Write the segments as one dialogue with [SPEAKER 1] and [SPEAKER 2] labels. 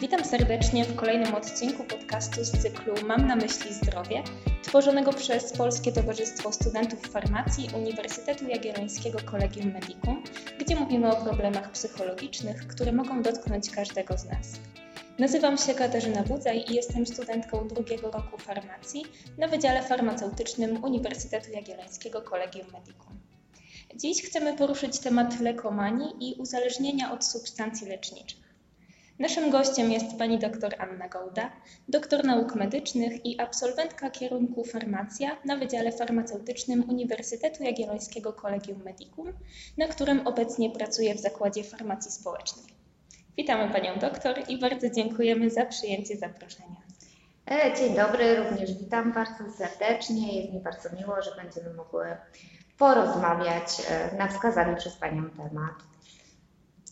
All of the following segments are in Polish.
[SPEAKER 1] Witam serdecznie w kolejnym odcinku podcastu z cyklu Mam na myśli zdrowie, tworzonego przez Polskie Towarzystwo Studentów Farmacji Uniwersytetu Jagiellońskiego Collegium Medicum, gdzie mówimy o problemach psychologicznych, które mogą dotknąć każdego z nas. Nazywam się Katarzyna Budzaj i jestem studentką drugiego roku farmacji na Wydziale Farmaceutycznym Uniwersytetu Jagiellońskiego Collegium Medicum. Dziś chcemy poruszyć temat lekomanii i uzależnienia od substancji leczniczych. Naszym gościem jest pani dr Anna Gołda, doktor nauk medycznych i absolwentka kierunku farmacja na Wydziale Farmaceutycznym Uniwersytetu Jagiellońskiego Collegium Medicum, na którym obecnie pracuje w Zakładzie Farmacji Społecznej. Witamy panią doktor i bardzo dziękujemy za przyjęcie zaproszenia.
[SPEAKER 2] E, dzień dobry, również witam bardzo serdecznie. Jest mi bardzo miło, że będziemy mogły porozmawiać e, na wskazany przez Panią temat.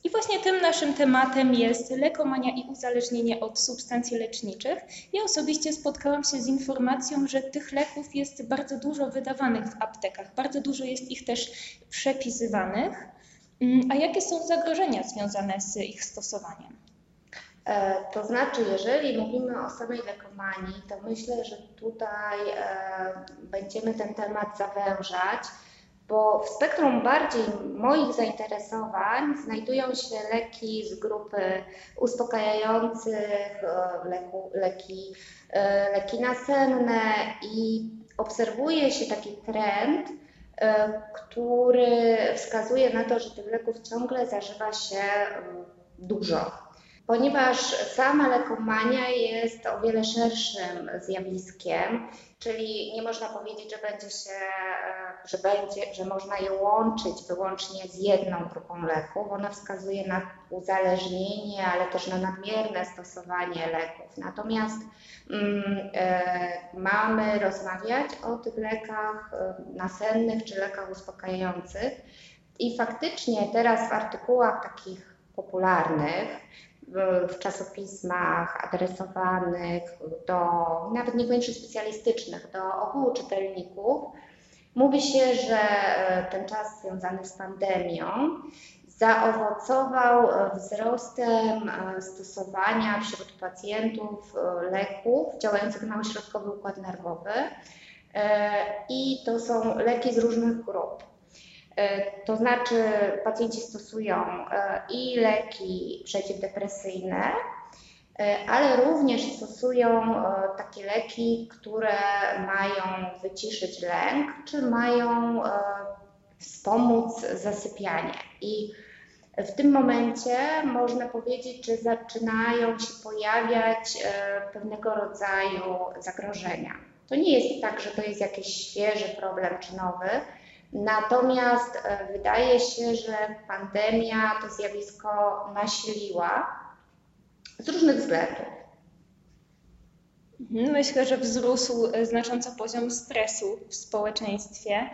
[SPEAKER 1] I właśnie tym naszym tematem jest lekomania i uzależnienie od substancji leczniczych. Ja osobiście spotkałam się z informacją, że tych leków jest bardzo dużo wydawanych w aptekach, bardzo dużo jest ich też przepisywanych. Mm, a jakie są zagrożenia związane z ich stosowaniem?
[SPEAKER 2] E, to znaczy, jeżeli mówimy o samej lekomanii, to myślę, że tutaj e, będziemy ten temat zawężać bo w spektrum bardziej moich zainteresowań znajdują się leki z grupy uspokajających, e, leku, leki, e, leki nasenne i obserwuje się taki trend, e, który wskazuje na to, że tych leków ciągle zażywa się dużo. Ponieważ sama lekomania jest o wiele szerszym zjawiskiem Czyli nie można powiedzieć, że będzie się, e, że będzie, że można je łączyć wyłącznie z jedną grupą leków. Ona wskazuje na uzależnienie, ale też na nadmierne stosowanie leków. Natomiast mm, e, mamy rozmawiać o tych lekach e, nasennych czy lekach uspokajających. I faktycznie teraz w artykułach takich popularnych w czasopismach adresowanych do nawet niekoniecznie specjalistycznych, do ogółu czytelników, mówi się, że e, ten czas związany z pandemią zaowocował wzrostem e, stosowania wśród pacjentów e, leków działających na ośrodkowy układ nerwowy. I to są leki z różnych grup. E, to znaczy pacjenci stosują e, i leki przeciwdepresyjne, e, ale również stosują takie leki, które mają wyciszyć lęk, czy mają wspomóc zasypianie. I w tym momencie można powiedzieć, że zaczynają się pojawiać pewnego rodzaju zagrożenia. To nie jest tak, że to jest jakiś świeży problem czy nowy, Natomiast e, wydaje się, że pandemia to zjawisko nasiliła z różnych względów.
[SPEAKER 1] Mhm, myślę, że wzrósł e, znacząco poziom stresu w społeczeństwie.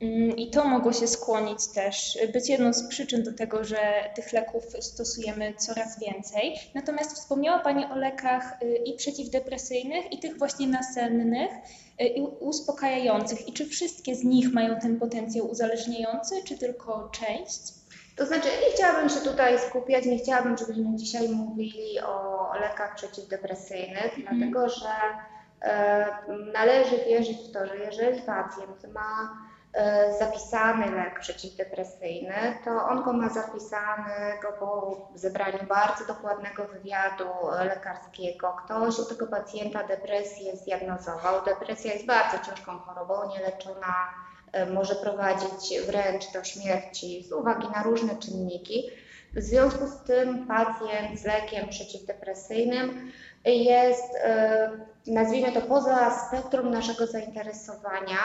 [SPEAKER 1] Mm, I to mogło się skłonić też, być jedną z przyczyn do tego, że tych leków stosujemy coraz więcej. Natomiast wspomniała Pani o lekach i przeciwdepresyjnych, i tych właśnie nasennych, i uspokajających. I czy wszystkie z nich mają ten potencjał uzależniający, czy tylko część?
[SPEAKER 2] To znaczy, nie chciałabym się tutaj skupiać, nie chciałabym, żebyśmy dzisiaj mówili o lekach przeciwdepresyjnych, mm. dlatego że e, należy wierzyć w to, że jeżeli pacjent ma E, zapisany lek przeciwdepresyjny, to on go ma zapisanego po zebraniu bardzo dokładnego wywiadu lekarskiego. Ktoś u tego pacjenta depresję zdiagnozował. Depresja jest bardzo ciężką chorobą, nieleczona e, może prowadzić wręcz do śmierci z uwagi na różne czynniki. W związku z tym pacjent z lekiem przeciwdepresyjnym jest, e, nazwijmy to, poza spektrum naszego zainteresowania,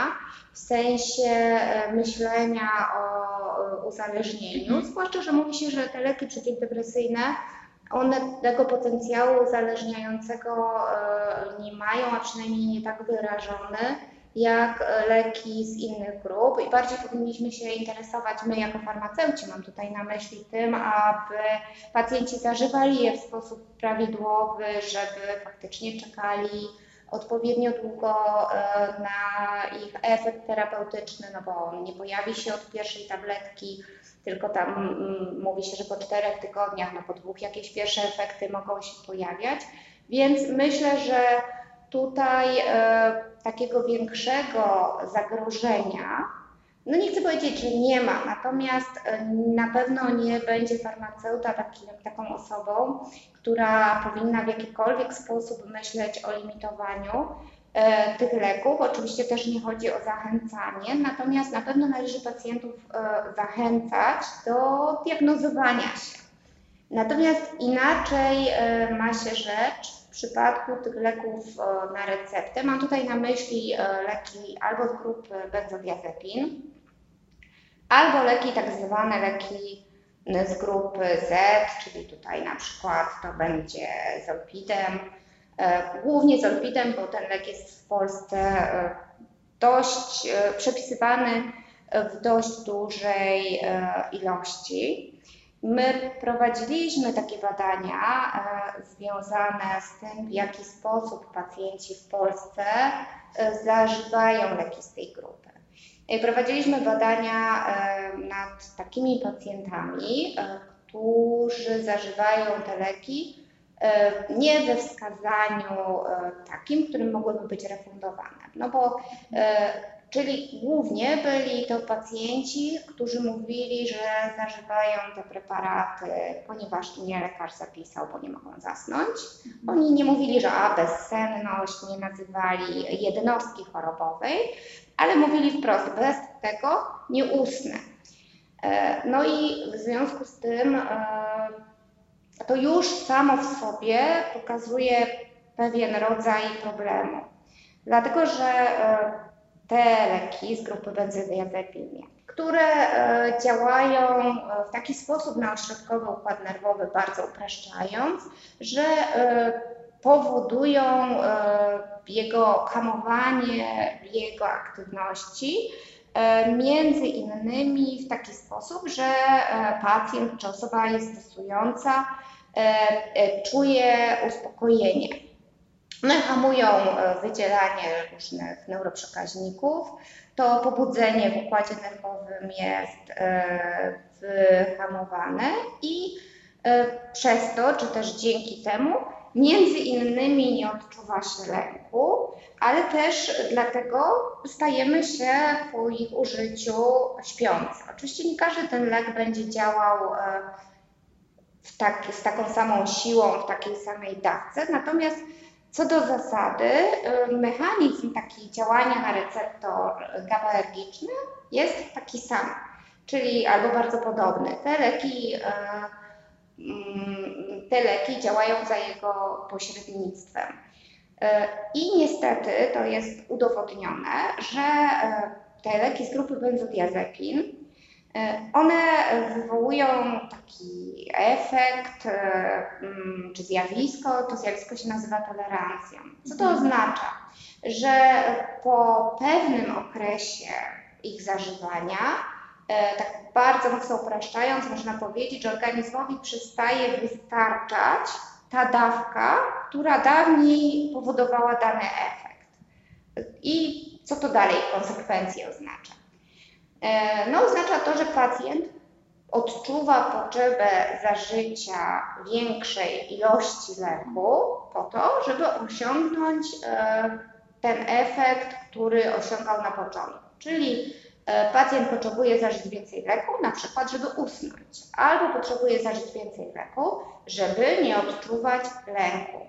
[SPEAKER 2] w sensie e, myślenia o uzależnieniu, mhm. zwłaszcza, że mówi się, że te leki przeciwdepresyjne one tego potencjału uzależniającego e, nie mają, a przynajmniej nie tak wyrażony, jak leki z innych grup i bardziej powinniśmy się interesować my jako farmaceuci, mam tutaj na myśli tym, aby pacjenci zażywali je w sposób prawidłowy, żeby faktycznie czekali odpowiednio długo na ich efekt terapeutyczny, no bo on nie pojawi się od pierwszej tabletki, tylko tam mm, mówi się, że po czterech tygodniach, no po dwóch jakieś pierwsze efekty mogą się pojawiać. Więc myślę, że tutaj e, takiego większego zagrożenia, no nie chcę powiedzieć, że nie ma, natomiast e, na pewno nie będzie farmaceuta takim, taką osobą, która powinna w jakikolwiek sposób myśleć o limitowaniu e, tych leków. Oczywiście też nie chodzi o zachęcanie, natomiast na pewno należy pacjentów e, zachęcać do diagnozowania się. Natomiast inaczej e, ma się rzecz w przypadku tych leków e, na receptę. Mam tutaj na myśli e, leki albo z grupy benzodiazepin, albo leki tak zwane leki z grupy Z, czyli tutaj na przykład to będzie zolpidem, głównie zolpidem, bo ten lek jest w Polsce dość przepisywany w dość dużej ilości. My prowadziliśmy takie badania e, związane z tym, w jaki sposób pacjenci w Polsce e, zażywają leki z tej grupy. E, prowadziliśmy badania nad takimi pacjentami, którzy zażywają te leki nie we wskazaniu takim, którym mogłyby być refundowane. No bo Czyli głównie byli to pacjenci, którzy mówili, że zażywają te preparaty, ponieważ nie lekarz zapisał, bo nie mogą zasnąć. Oni nie mówili, że a bezsenność, nie nazywali jednostki chorobowej, ale mówili wprost, bez tego nie usnę. E, no i w związku z tym e, to już samo w sobie pokazuje pewien rodzaj problemu. Dlatego, że e, te leki z grupy benzodiazepiny, które e, działają e, w taki sposób na ośrodkowy układ nerwowy, bardzo upraszczając, że e, powodują jego hamowanie jego aktywności, między innymi w taki sposób, że pacjent czy osoba jest stosująca czuje uspokojenie one hamują e, wydzielanie różnych neuroprzekaźników. To pobudzenie w układzie nerwowym jest e, wyhamowane i e, przez to, czy też dzięki temu, między innymi nie odczuwa się lęku, ale też dlatego stajemy się po ich użyciu śpiący. Oczywiście nie każdy ten lek będzie działał tak, z taką samą siłą, w takiej samej dawce, natomiast co do zasady, y, mechanizm taki działania na receptor GABAergiczny jest taki sam, czyli albo bardzo podobny. Te leki, y, mm, te leki działają za jego pośrednictwem. Y, I niestety to jest udowodnione, że te leki z grupy benzodiazepin one wywołują taki efekt e, mm, czy zjawisko, to zjawisko się nazywa tolerancją. Co to mhm. oznacza? Że po pewnym okresie ich zażywania, e, tak bardzo mocno upraszczając, można powiedzieć, że organizmowi przestaje wystarczać ta dawka, która dawniej powodowała dany efekt. I co to dalej w konsekwencji oznacza? E, no, oznacza to, że pacjent odczuwa potrzebę zażycia większej ilości leku po to, żeby osiągnąć e, ten efekt, który osiągał na początku. Czyli e, pacjent potrzebuje zażyć więcej leku, na przykład, żeby usnąć, albo potrzebuje zażyć więcej leku, żeby nie odczuwać lęku.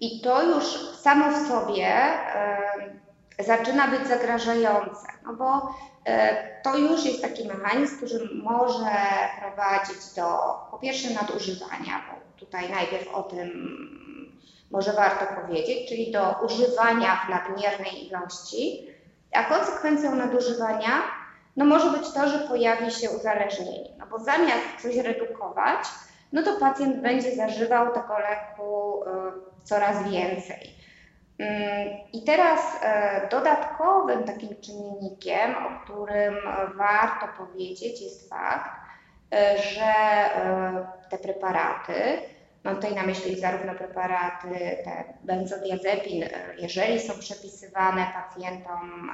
[SPEAKER 2] I to już samo w sobie zaczyna być zagrażające, no bo e, to już jest taki mechanizm, który może prowadzić do po pierwsze nadużywania, bo tutaj najpierw o tym może warto powiedzieć, czyli do używania w nadmiernej ilości, a konsekwencją nadużywania no może być to, że pojawi się uzależnienie, no bo zamiast coś redukować, no to pacjent będzie zażywał tego leku y, coraz więcej. I teraz e, dodatkowym takim czynnikiem, o którym warto powiedzieć, jest fakt, e, że e, te preparaty Mam tutaj na myśli zarówno preparaty, te benzodiazepin, jeżeli są przepisywane pacjentom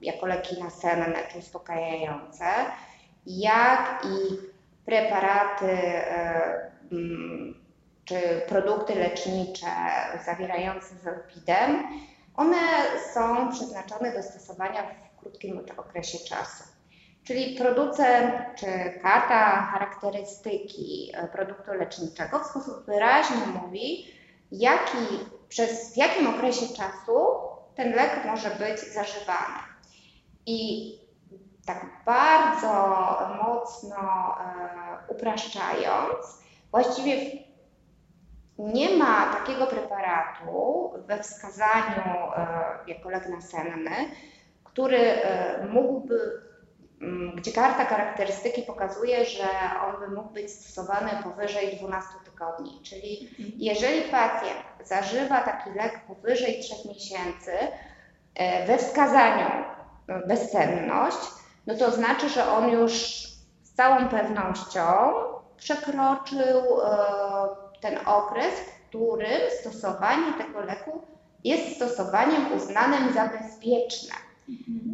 [SPEAKER 2] jako leki nasenne czy uspokajające, jak i preparaty czy produkty lecznicze zawierające zolpidem, one są przeznaczone do stosowania w krótkim okresie czasu. Czyli producent czy karta charakterystyki e, produktu leczniczego w sposób wyraźny mówi, jaki, przez, w jakim okresie czasu ten lek może być zażywany. I tak bardzo mocno e, upraszczając, właściwie nie ma takiego preparatu we wskazaniu e, jako lek nasenny, który e, mógłby, mm, gdzie karta charakterystyki pokazuje, że on by mógł być stosowany powyżej 12 tygodni. Czyli mhm. jeżeli pacjent zażywa taki lek powyżej 3 miesięcy e, we wskazaniu bezsenność, no to znaczy, że on już z całą pewnością przekroczył ten okres, w którym stosowanie tego leku jest stosowaniem uznanym za bezpieczne.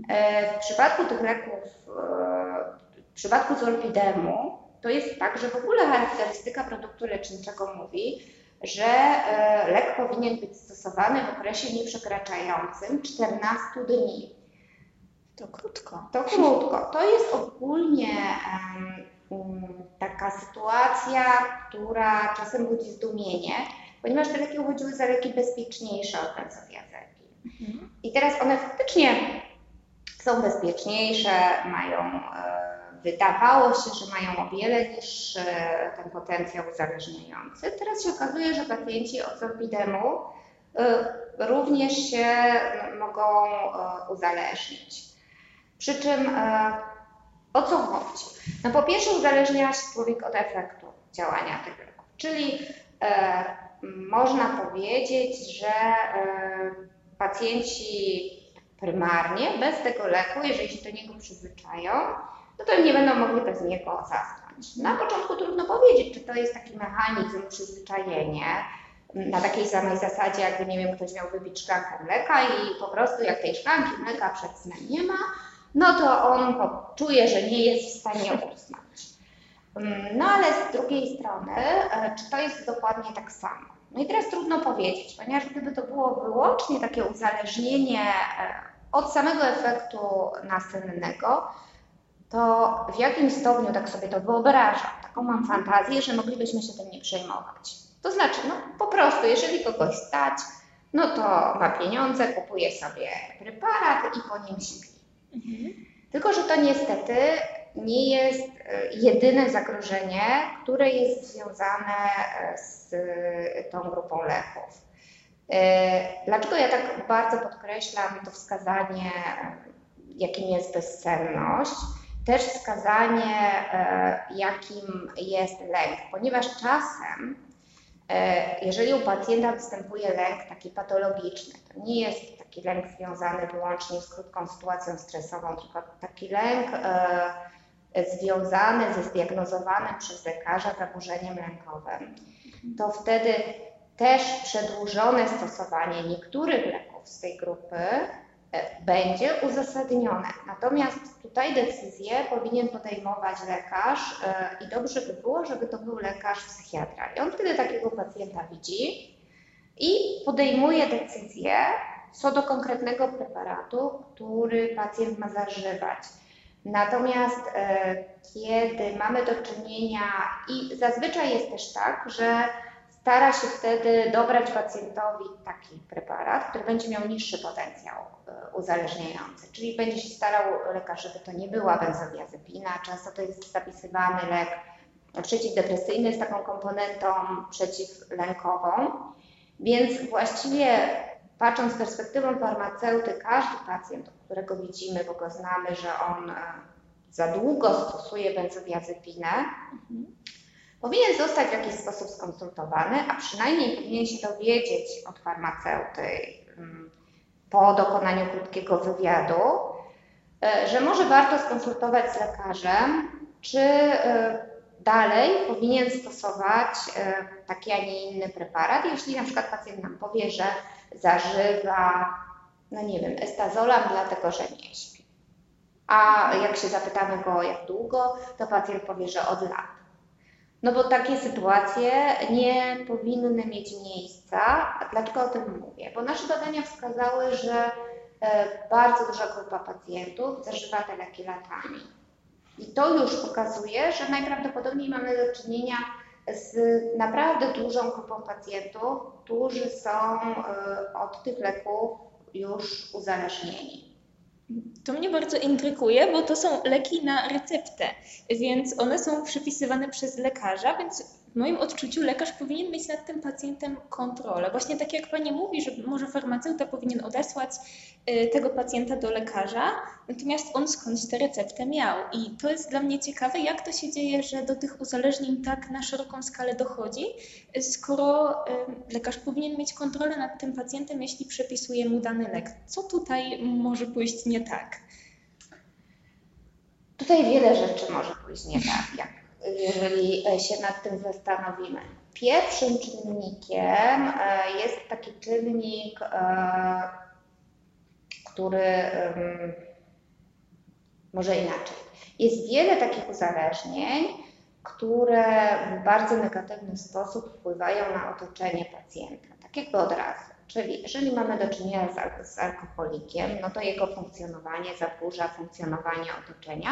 [SPEAKER 2] E, w przypadku tych leków, e, w przypadku zolpidemu, to jest tak, że w ogóle charakterystyka produktu leczniczego mówi, że e, lek powinien być stosowany w okresie nieprzekraczającym 14 dni.
[SPEAKER 1] To krótko.
[SPEAKER 2] To krótko. To jest ogólnie taka sytuacja, która czasem budzi zdumienie, ponieważ te leki uchodziły za leki bezpieczniejsze od benzodiazepin. Mhm. I teraz one faktycznie są bezpieczniejsze, mają, e, wydawało się, że mają o wiele niższy ten potencjał uzależniający. Teraz się okazuje, że pacjenci od zorbidemu e, również się mogą e, uzależnić. Przy czym o co chodzi? No po pierwsze uzależnia się człowiek od efektu działania tych leków, czyli e, można powiedzieć, że e, pacjenci prymarnie bez tego leku, jeżeli się do niego przyzwyczają, no to nie będą mogli bez niego zasnąć. Na początku trudno powiedzieć, czy to jest taki mechanizm przyzwyczajenie, na takiej samej zasadzie, jakby, nie wiem, ktoś miał wypić szklankę mleka i po prostu jak tej szklanki mleka przed snem nie ma, no to on czuje, że nie jest w stanie usnąć. Mm, no ale z drugiej strony, e, czy to jest dokładnie tak samo? No i teraz trudno powiedzieć, ponieważ gdyby to było wyłącznie takie uzależnienie e, od samego efektu nasennego, to w jakim stopniu tak sobie to wyobrażam, taką mam fantazję, że moglibyśmy się tym nie przejmować. To znaczy, no po prostu, jeżeli kogoś stać, no to ma pieniądze, kupuje sobie preparat i po nim śpi. Mhm. Tylko, że to niestety nie jest e, jedyne zagrożenie, które jest związane e, z e, tą grupą leków. Dlaczego ja tak bardzo podkreślam to wskazanie, jakim jest bezsenność, też wskazanie, jakim jest lęk, ponieważ czasem, jeżeli u pacjenta występuje lęk taki patologiczny, to nie jest taki lęk związany wyłącznie z krótką sytuacją stresową, tylko taki lęk e, związany ze zdiagnozowanym przez lekarza zaburzeniem lękowym, to wtedy też przedłużone stosowanie niektórych leków z tej grupy e, będzie uzasadnione. Natomiast tutaj decyzję powinien podejmować lekarz e, i dobrze by było, żeby to był lekarz psychiatra. I on wtedy takiego pacjenta widzi i podejmuje decyzję, co do konkretnego preparatu, który pacjent ma zażywać. Natomiast e, kiedy mamy do czynienia i zazwyczaj jest też tak, że stara się wtedy dobrać pacjentowi taki preparat, który będzie miał niższy potencjał e, uzależniający, czyli będzie się starał lekarz, żeby to nie była benzodiazepina, często to jest zapisywany lek przeciwdepresyjny z taką komponentą przeciwlękową, więc właściwie patrząc z perspektywą farmaceuty, każdy pacjent, którego widzimy, bo go znamy, że on e, za długo stosuje benzodiazepinę, mhm. Powinien zostać w jakiś sposób skonsultowany, a przynajmniej powinien się dowiedzieć od farmaceuty mm, po dokonaniu krótkiego wywiadu, e, że może warto skonsultować z lekarzem, czy e, dalej powinien stosować taki, a nie inny preparat, jeśli na przykład pacjent nam powie, że zażywa, no nie wiem, estazolam dlatego, że nie śpi. A jak się zapytamy go jak długo, to pacjent powie, że od lat. No bo takie sytuacje nie powinny mieć miejsca. A dlaczego o tym mówię? Bo nasze badania wskazały, że e, bardzo duża grupa pacjentów zażywa te leki latami. I to już pokazuje, że najprawdopodobniej mamy do czynienia z naprawdę dużą grupą pacjentów, którzy są e, od tych leków już uzależnieni.
[SPEAKER 1] To mnie bardzo intryguje, bo to są leki na receptę, więc one są przepisywane przez lekarza, więc w moim odczuciu lekarz powinien mieć nad tym pacjentem kontrolę. Właśnie tak jak Pani mówi, że może farmaceuta powinien odesłać y, tego pacjenta do lekarza, natomiast on skądś tę receptę miał. I to jest dla mnie ciekawe, jak to się dzieje, że do tych uzależnień tak na szeroką skalę dochodzi, skoro y, lekarz powinien mieć kontrolę nad tym pacjentem, jeśli przepisuje mu dany lek. Co tutaj może pójść nie tak?
[SPEAKER 2] Tutaj wiele rzeczy może pójść nie tak. Jak jeżeli e, się nad tym zastanowimy. Pierwszym czynnikiem e, jest taki czynnik, e, który może inaczej. Jest wiele takich uzależnień, które w bardzo negatywny sposób wpływają na otoczenie pacjenta, tak jakby od razu. Czyli jeżeli mamy do czynienia z, z alkoholikiem, no to jego funkcjonowanie zaburza funkcjonowanie otoczenia,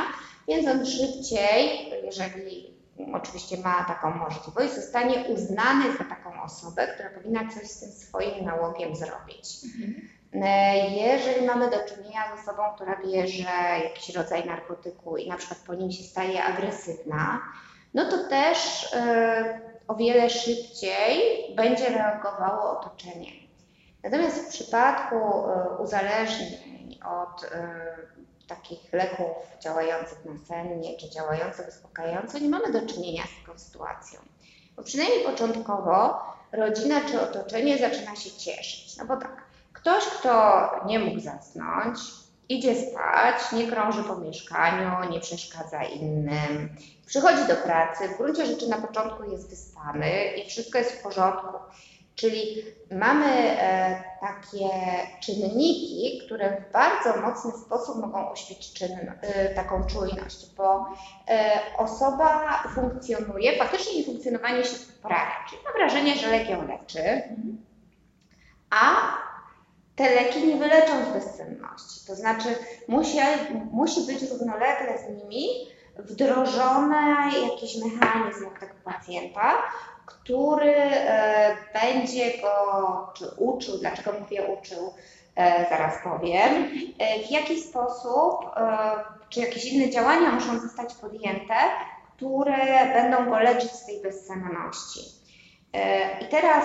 [SPEAKER 2] więc on szybciej, jeżeli oczywiście ma taką możliwość, zostanie uznany za taką osobę, która powinna coś z tym swoim nałogiem zrobić. Mhm. Jeżeli mamy do czynienia z osobą, która bierze jakiś rodzaj narkotyku i na przykład po nim się staje agresywna, no to też e, o wiele szybciej będzie reagowało otoczenie. Natomiast w przypadku e, uzależnień od e, takich leków działających nasennie czy działających uspokajająco, nie mamy do czynienia z taką sytuacją. Bo przynajmniej początkowo rodzina czy otoczenie zaczyna się cieszyć. No bo tak, ktoś, kto nie mógł zasnąć, idzie spać, nie krąży po mieszkaniu, nie przeszkadza innym, przychodzi do pracy, w gruncie rzeczy na początku jest wyspany i wszystko jest w porządku. Czyli mamy e, takie czynniki, które w bardzo mocny sposób mogą oświecić czyn, e, taką czujność, bo e, osoba funkcjonuje, faktycznie jej funkcjonowanie się poprawia, czyli ma wrażenie, że lek ją leczy, a te leki nie wyleczą z bezsenności. To znaczy musi, musi być równolegle z nimi wdrożony jakiś mechanizm tego pacjenta, który e, będzie go czy uczył, dlaczego mówię uczył, e, zaraz powiem, e, w jaki sposób, czy jakieś inne działania muszą zostać podjęte, które będą go leczyć z tej bezsenności. I teraz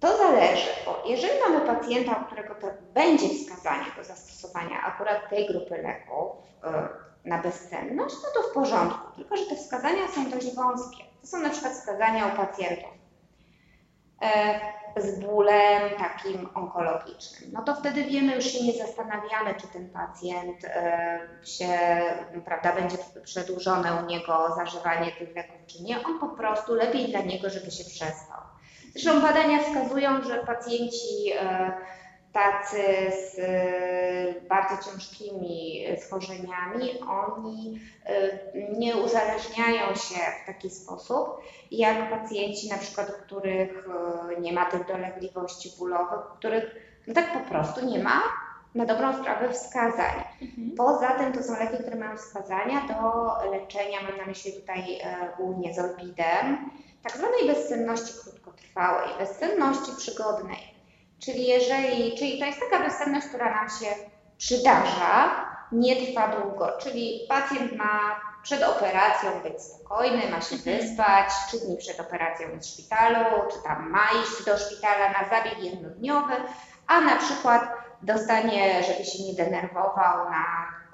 [SPEAKER 2] to zależy, bo jeżeli mamy pacjenta, u którego to będzie wskazanie do zastosowania akurat tej grupy leków na bezsenność, no to w porządku, tylko że te wskazania są dość wąskie. To są na przykład wskazania u pacjentów e, z bólem takim onkologicznym. No to wtedy wiemy, już się nie zastanawiamy, czy ten pacjent e, się, prawda, będzie przedłużone u niego zażywanie tych leków, czy nie. On po prostu lepiej dla niego, żeby się przespał. Zresztą badania wskazują, że pacjenci e, tacy z y, bardzo ciężkimi schorzeniami, oni y, nie uzależniają się w taki sposób, jak pacjenci na przykład, których y, nie ma tych dolegliwości bólowych, których no tak po prostu nie ma na dobrą sprawę wskazań. Mhm. Poza tym to są leki, które mają wskazania do leczenia, mam na myśli tutaj głównie zorbidem, tak zwanej bezsenności krótkotrwałej, bezsenności przygodnej. Czyli jeżeli, czyli to jest taka bezsenność, która nam się przydarza, nie trwa długo, czyli pacjent ma przed operacją być spokojny, ma się mhm. wyspać, trzy dni przed operacją jest w szpitalu, czy tam ma iść do szpitala na zabieg jednodniowy, a na przykład dostanie, żeby się nie denerwował na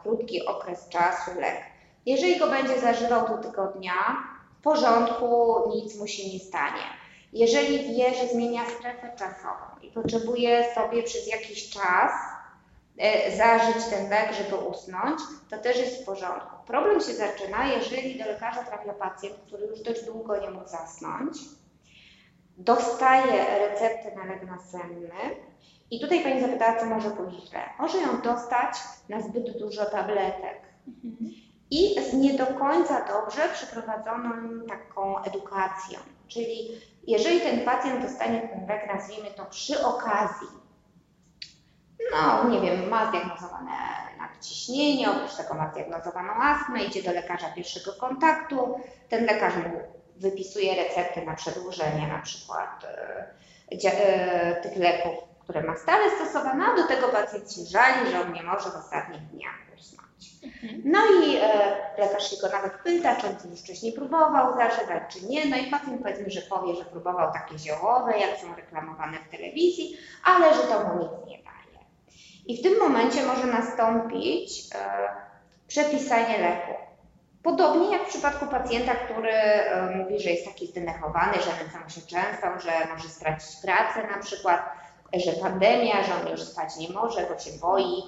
[SPEAKER 2] krótki okres czasu lek. Jeżeli go będzie zażywał do tygodnia, w porządku, nic mu się nie stanie. Jeżeli wie, że zmienia strefę czasową i potrzebuje sobie przez jakiś czas e, zażyć ten lek, żeby usnąć, to też jest w porządku. Problem się zaczyna, jeżeli do lekarza trafia pacjent, który już dość długo nie mógł zasnąć, dostaje receptę na lek nasenny i tutaj Pani zapytała, co może pójść źle. Może ją dostać na zbyt dużo tabletek i z nie do końca dobrze przeprowadzoną taką edukacją. Czyli jeżeli ten pacjent dostanie ten nazwijmy to przy okazji, no nie wiem, ma zdiagnozowane nadciśnienie, oprócz tego ma zdiagnozowaną astmę, idzie do lekarza pierwszego kontaktu, ten lekarz mu wypisuje receptę na przedłużenie na przykład e, e, tych leków, które ma stale stosowane, a do tego pacjent się żali, że on nie może w ostatnich dniach usnąć. Mhm. No i e, lekarz się go nawet pyta, czy on już wcześniej próbował zażywać, czy nie. No i pacjent powiedzmy, że powie, że próbował takie ziołowe, jak są reklamowane w telewizji, ale że to mu nic nie daje. I w tym momencie może nastąpić e, przepisanie leku. Podobnie jak w przypadku pacjenta, który e, mówi, że jest taki zdynechowany, że nęca mu się często, że może stracić pracę na przykład, że pandemia, że on już spać nie może, bo się boi.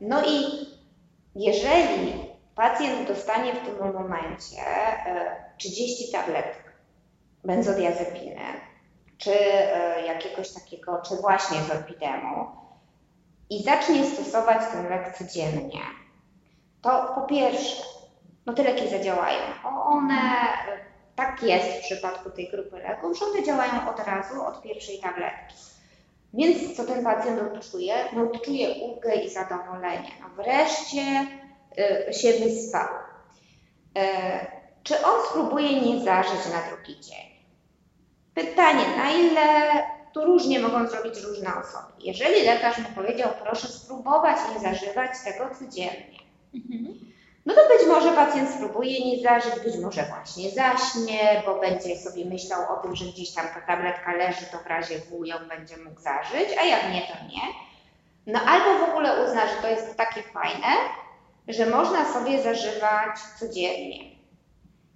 [SPEAKER 2] No i jeżeli pacjent dostanie w tym momencie 30 e, tabletek benzodiazepiny, czy e, jakiegoś takiego, czy właśnie zorbidemu i zacznie stosować ten lek codziennie, to po pierwsze, no te leki zadziałają. One, tak jest w przypadku tej grupy leków, że one działają od razu, od pierwszej tabletki. Więc co ten pacjent odczuje? No odczuje ulgę i zadowolenie. No wreszcie y, się wyspał. Y, czy on spróbuje nie zażyć na drugi dzień? Pytanie, na ile tu różnie mogą zrobić różne osoby. Jeżeli lekarz mu powiedział, proszę spróbować nie zażywać tego codziennie, mhm no to być może pacjent spróbuje nie zażyć, być może właśnie zaśnie, bo będzie sobie myślał o tym, że gdzieś tam ta tabletka leży, to w razie W ją będzie mógł zażyć, a jak nie, to nie. No albo w ogóle uzna, że to jest takie fajne, że można sobie zażywać codziennie.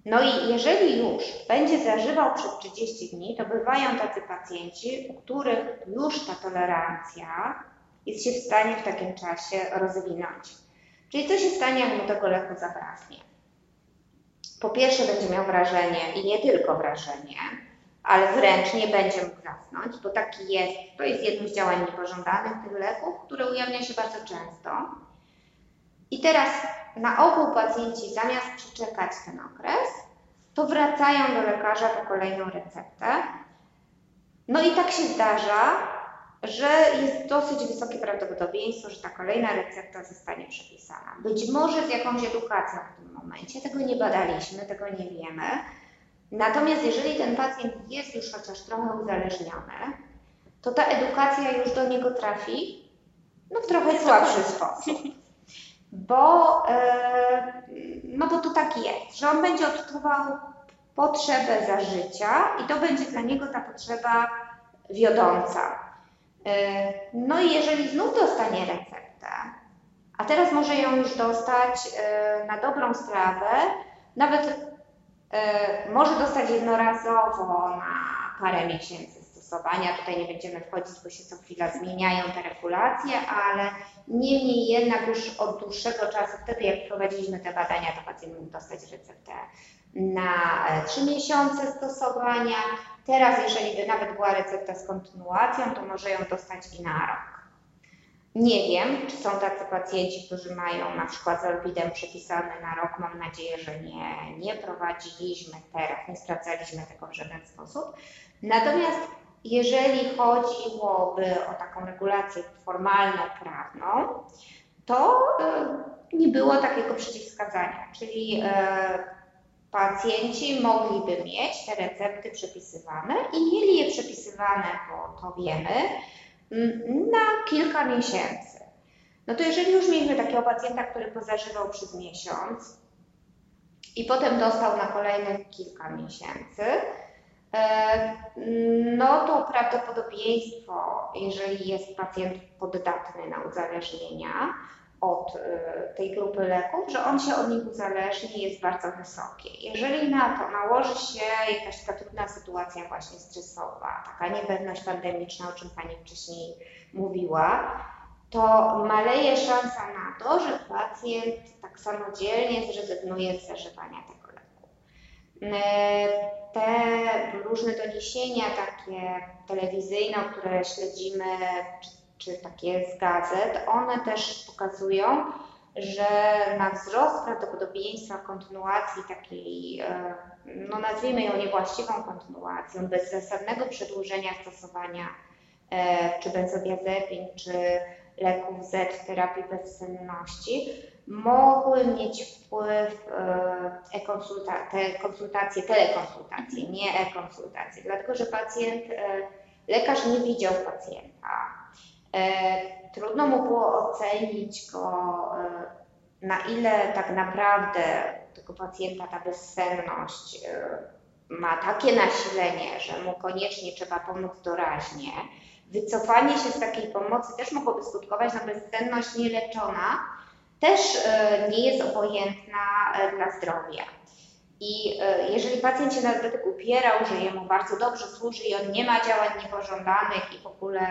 [SPEAKER 2] No i jeżeli już będzie zażywał przez 30 dni, to bywają tacy pacjenci, u których już ta tolerancja jest się w stanie w takim czasie rozwinąć. Czyli co się stanie, jak mu tego leku zabraknie? Po pierwsze będzie miał wrażenie i nie tylko wrażenie, ale wręcz nie będzie mógł zasnąć, bo taki jest, to jest jedno z działań niepożądanych tych leków, które ujawnia się bardzo często. I teraz na ogół pacjenci zamiast przeczekać ten okres, to wracają do lekarza po kolejną receptę. No i tak się zdarza, że jest dosyć wysokie prawdopodobieństwo, że ta kolejna recepta zostanie przepisana. Być może z jakąś edukacją w tym momencie, tego nie badaliśmy, tego nie wiemy. Natomiast jeżeli ten pacjent jest już chociaż trochę uzależniony, to ta edukacja już do niego trafi no, w trochę słabszy sposób. Bo, e, no bo to tak jest, że on będzie odczuwał potrzebę zażycia i to będzie dla niego ta potrzeba wiodąca. E, no i jeżeli znów dostanie receptę, a teraz może ją już dostać e, na dobrą sprawę, nawet e, może dostać jednorazowo na parę miesięcy stosowania. Tutaj nie będziemy wchodzić, bo się co chwila zmieniają te regulacje, ale niemniej jednak już od dłuższego czasu, wtedy jak prowadziliśmy te badania, to pacjent mógł dostać receptę na 3 miesiące stosowania, Teraz, jeżeli by nawet była recepta z kontynuacją, to może ją dostać i na rok. Nie wiem, czy są tacy pacjenci, którzy mają na przykład Zolpidem przepisany na rok. Mam nadzieję, że nie, nie prowadziliśmy teraz, nie sprawdzaliśmy tego w żaden sposób. Natomiast jeżeli chodziłoby o taką regulację formalną, prawną, to y, nie było takiego przeciwwskazania, czyli y, pacjenci mogliby mieć te recepty przepisywane i mieli je przepisywane, bo to wiemy, mm, na kilka miesięcy. No to jeżeli już mieliśmy takiego pacjenta, który pozażywał przez miesiąc i potem dostał na kolejnych kilka miesięcy, e, no to prawdopodobieństwo, jeżeli jest pacjent poddatny na uzależnienia, od y, tej grupy leków, że on się od nich uzależni jest bardzo wysokie. Jeżeli na to nałoży się jakaś taka trudna sytuacja właśnie stresowa, taka niepewność pandemiczna, o czym Pani wcześniej mówiła, to maleje szansa na to, że pacjent tak samodzielnie zrezygnuje z zażywania tego leku. E, te różne doniesienia takie telewizyjne, które śledzimy, czy, czy takie z gazet, one też pokazują, że na wzrost prawdopodobieństwa kontynuacji takiej, e, no nazwijmy ją niewłaściwą kontynuacją, bezzasadnego przedłużenia stosowania e, czy benzodiazepin, czy leków Z w terapii bezsenności, mogły mieć wpływ e, e-konsulta te konsultacje, telekonsultacje, nie e-konsultacje, dlatego że pacjent, lekarz nie widział pacjenta trudno mu było ocenić go, e, na ile tak naprawdę tego pacjenta ta bezsenność e, ma takie nasilenie, że mu koniecznie trzeba pomóc doraźnie. Wycofanie się z takiej pomocy też mogłoby skutkować na bezsenność nieleczona, też nie jest obojętna dla zdrowia. I jeżeli pacjent się nawet upierał, że jemu bardzo dobrze służy i on nie ma działań niepożądanych i w ogóle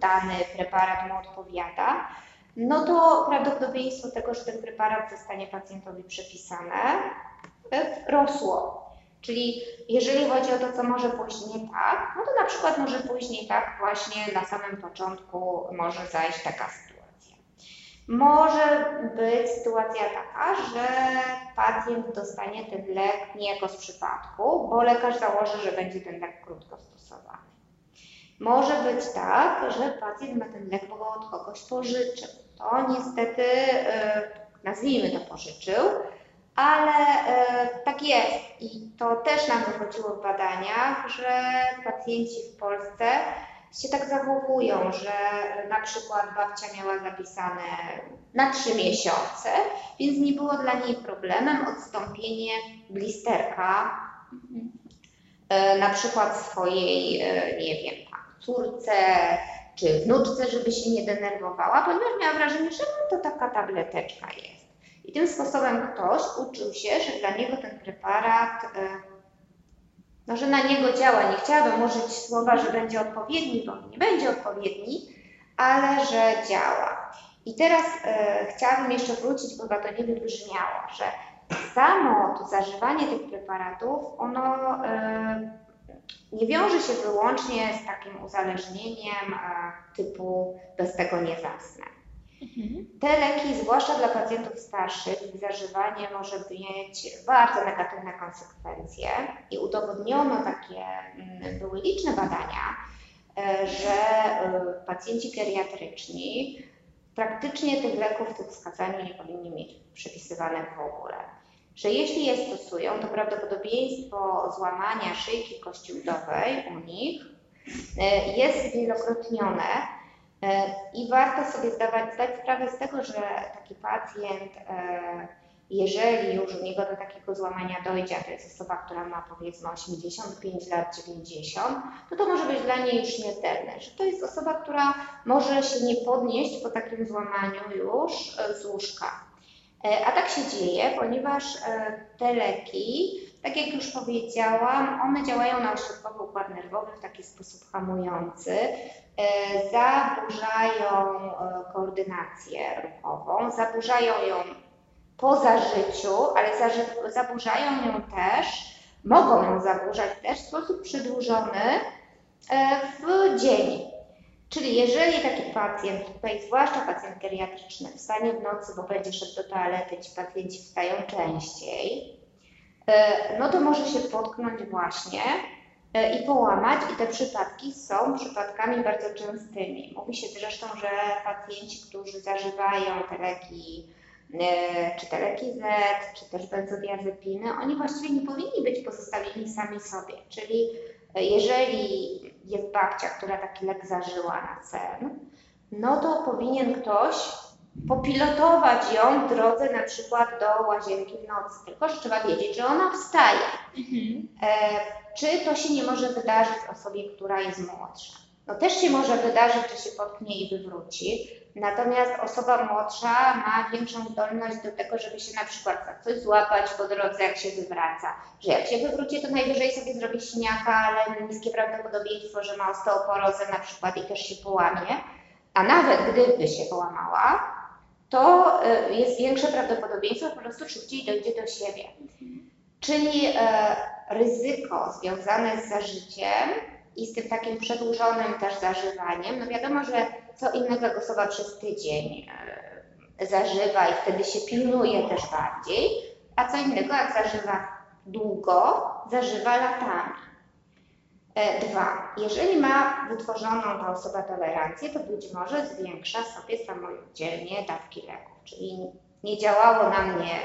[SPEAKER 2] dany preparat mu odpowiada, no to prawdopodobieństwo tego, że ten preparat zostanie pacjentowi przepisane, rosło. Czyli jeżeli chodzi o to, co może pójść nie tak, no to na przykład może pójść nie tak właśnie na samym początku może zajść taka sytuacja. Może być sytuacja taka, że pacjent dostanie ten lek niejako z przypadku, bo lekarz założy, że będzie ten lek krótko stosowany. Może być tak, że pacjent ma ten lek, bo od kogoś pożyczył. To niestety, e, nazwijmy to pożyczył, ale e, tak jest. I to też nam wychodziło w badaniach, że pacjenci w Polsce się tak zachowują, że na przykład babcia miała zapisane na trzy miesiące, więc nie było dla niej problemem odstąpienie blisterka, e, na przykład swojej, nie wiem, córce czy wnuczce, żeby się nie denerwowała, ponieważ miała wrażenie, że no to taka tableteczka jest. I tym sposobem ktoś uczył się, że dla niego ten preparat, e, no, że na niego działa. Nie chciałabym użyć słowa, że będzie odpowiedni, bo nie będzie odpowiedni, ale że działa. I teraz e, chciałabym jeszcze wrócić, bo chyba to nie wybrzmiało, że samo to zażywanie tych preparatów, ono e, nie wiąże się wyłącznie z takim uzależnieniem typu bez tego nie zasnę. Mhm. Te leki, zwłaszcza dla pacjentów starszych, ich zażywanie może mieć bardzo negatywne konsekwencje i udowodniono takie, mm, były liczne badania, e, że e, pacjenci geriatryczni praktycznie tych leków w tych wskazaniu nie powinni mieć przepisywane w ogóle że jeśli je stosują, to prawdopodobieństwo złamania szyjki kości udowej u nich e, jest wielokrotnione e, i warto sobie zdawać, zdać sprawę z tego, że taki pacjent, e, jeżeli już u niego do takiego złamania dojdzie, a to jest osoba, która ma powiedzmy 85 lat, 90, to to może być dla niej już śmiertelne, że to jest osoba, która może się nie podnieść po takim złamaniu już z łóżka. E, a tak się dzieje, ponieważ e, te leki, tak jak już powiedziałam, one działają na ośrodkowy układ nerwowy w taki sposób hamujący, e, zaburzają koordynację ruchową, zaburzają ją po zażyciu, ale zaburzają ją też, mogą ją zaburzać też w sposób przedłużony w dzień. Czyli jeżeli taki pacjent, tutaj zwłaszcza pacjent geriatryczny, wstanie w nocy, bo będzie szedł do toalety, ci pacjenci wstają częściej, e, no to może się potknąć właśnie e, i połamać i te przypadki są przypadkami bardzo częstymi. Mówi się zresztą, że pacjenci, którzy zażywają te leki, e, czy te leki Z, czy też benzodiazepiny, oni właściwie nie powinni być pozostawieni sami sobie, czyli jeżeli jest babcia, która taki lek zażyła na sen, no to powinien ktoś popilotować ją w drodze na przykład do łazienki w nocy. Tylko, że trzeba wiedzieć, że ona wstaje. Mhm. E, czy to się nie może wydarzyć osobie, która jest młodsza? No też się może wydarzyć, że się potknie i wywróci, Natomiast osoba młodsza ma większą zdolność do tego, żeby się na przykład za coś złapać po drodze, jak się wywraca. Że jak się wywróci, to najwyżej sobie zrobi siniaka, ale niskie prawdopodobieństwo, że ma osteoporozę na przykład i też się połamie. a nawet gdyby się połamała, to e, jest większe prawdopodobieństwo, że po prostu szybciej dojdzie do siebie. Czyli e, ryzyko związane z zażyciem i z tym takim przedłużonym też zażywaniem, no wiadomo, że co innego jak osoba przez tydzień e, zażywa i wtedy się pilnuje też bardziej, a co innego jak zażywa długo, zażywa latami. E, dwa, jeżeli ma wytworzoną ta osoba tolerancję, to być może zwiększa sobie samodzielnie dawki leków. Czyli nie działało na mnie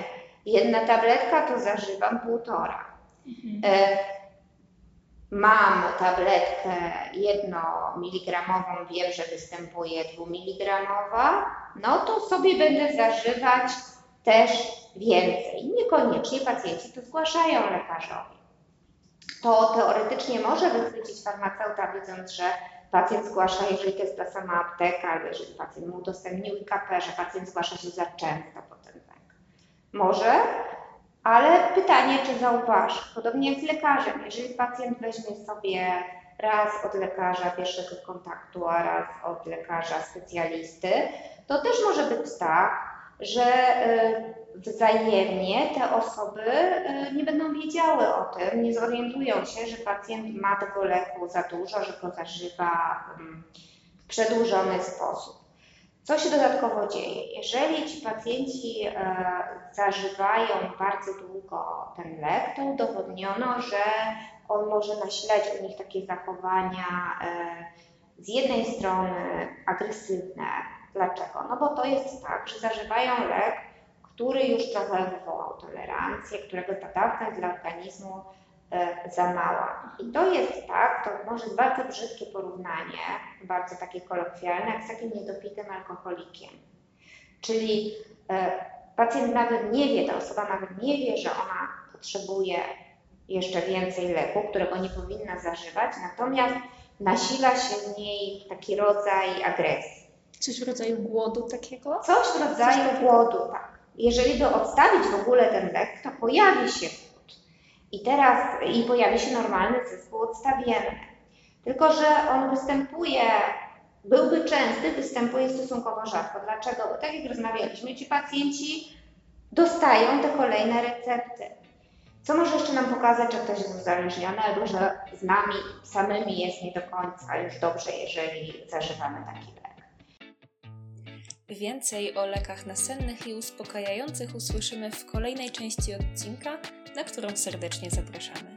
[SPEAKER 2] jedna tabletka, to zażywam półtora. Mhm. Mam tabletkę jednomiligramową, wiem, że występuje dwumiligramowa, no to sobie będę zażywać też więcej. Niekoniecznie pacjenci to zgłaszają lekarzowi. To teoretycznie może wychwycić farmaceuta, wiedząc, że pacjent zgłasza, jeżeli to jest ta sama apteka, albo jeżeli pacjent mu udostępnił IKP, że pacjent zgłasza się za często po ten lek. Może, ale pytanie, czy zauważy, podobnie jak z lekarzem, jeżeli pacjent weźmie sobie raz od lekarza pierwszego kontaktu, a raz od lekarza specjalisty, to też może być tak, że y, wzajemnie te osoby y, nie będą wiedziały o tym, nie zorientują się, że pacjent ma tego leku za dużo, że go zażywa w przedłużony sposób. Co się dodatkowo dzieje? Jeżeli ci pacjenci e, zażywają bardzo długo ten lek, to udowodniono, że on może nasilać u nich takie zachowania e, z jednej strony agresywne. Dlaczego? No bo to jest tak, że zażywają lek, który już trochę wywołał tolerancję, którego ta dawka dla organizmu za mała. I to jest tak, to może bardzo brzydkie porównanie, bardzo takie kolokwialne, jak z takim niedopitym alkoholikiem. Czyli e, pacjent nawet nie wie, ta osoba nawet nie wie, że ona potrzebuje jeszcze więcej leku, którego nie powinna zażywać, natomiast nasila się w niej taki rodzaj agresji.
[SPEAKER 1] Coś w rodzaju głodu takiego?
[SPEAKER 2] Coś w rodzaju Coś głodu, tak. Jeżeli by odstawić w ogóle ten lek, to pojawi się i teraz i pojawi się normalny zespół odstawienny. Tylko, że on występuje, byłby częsty, występuje stosunkowo rzadko. Dlaczego? Bo tak jak rozmawialiśmy, ci pacjenci dostają te kolejne recepty. Co może jeszcze nam pokazać, że ktoś jest uzależniony, albo że z nami samymi jest nie do końca już dobrze, jeżeli zażywamy taki lek.
[SPEAKER 1] Więcej o lekach nasennych i uspokajających usłyszymy w kolejnej części odcinka, na którą serdecznie zapraszamy.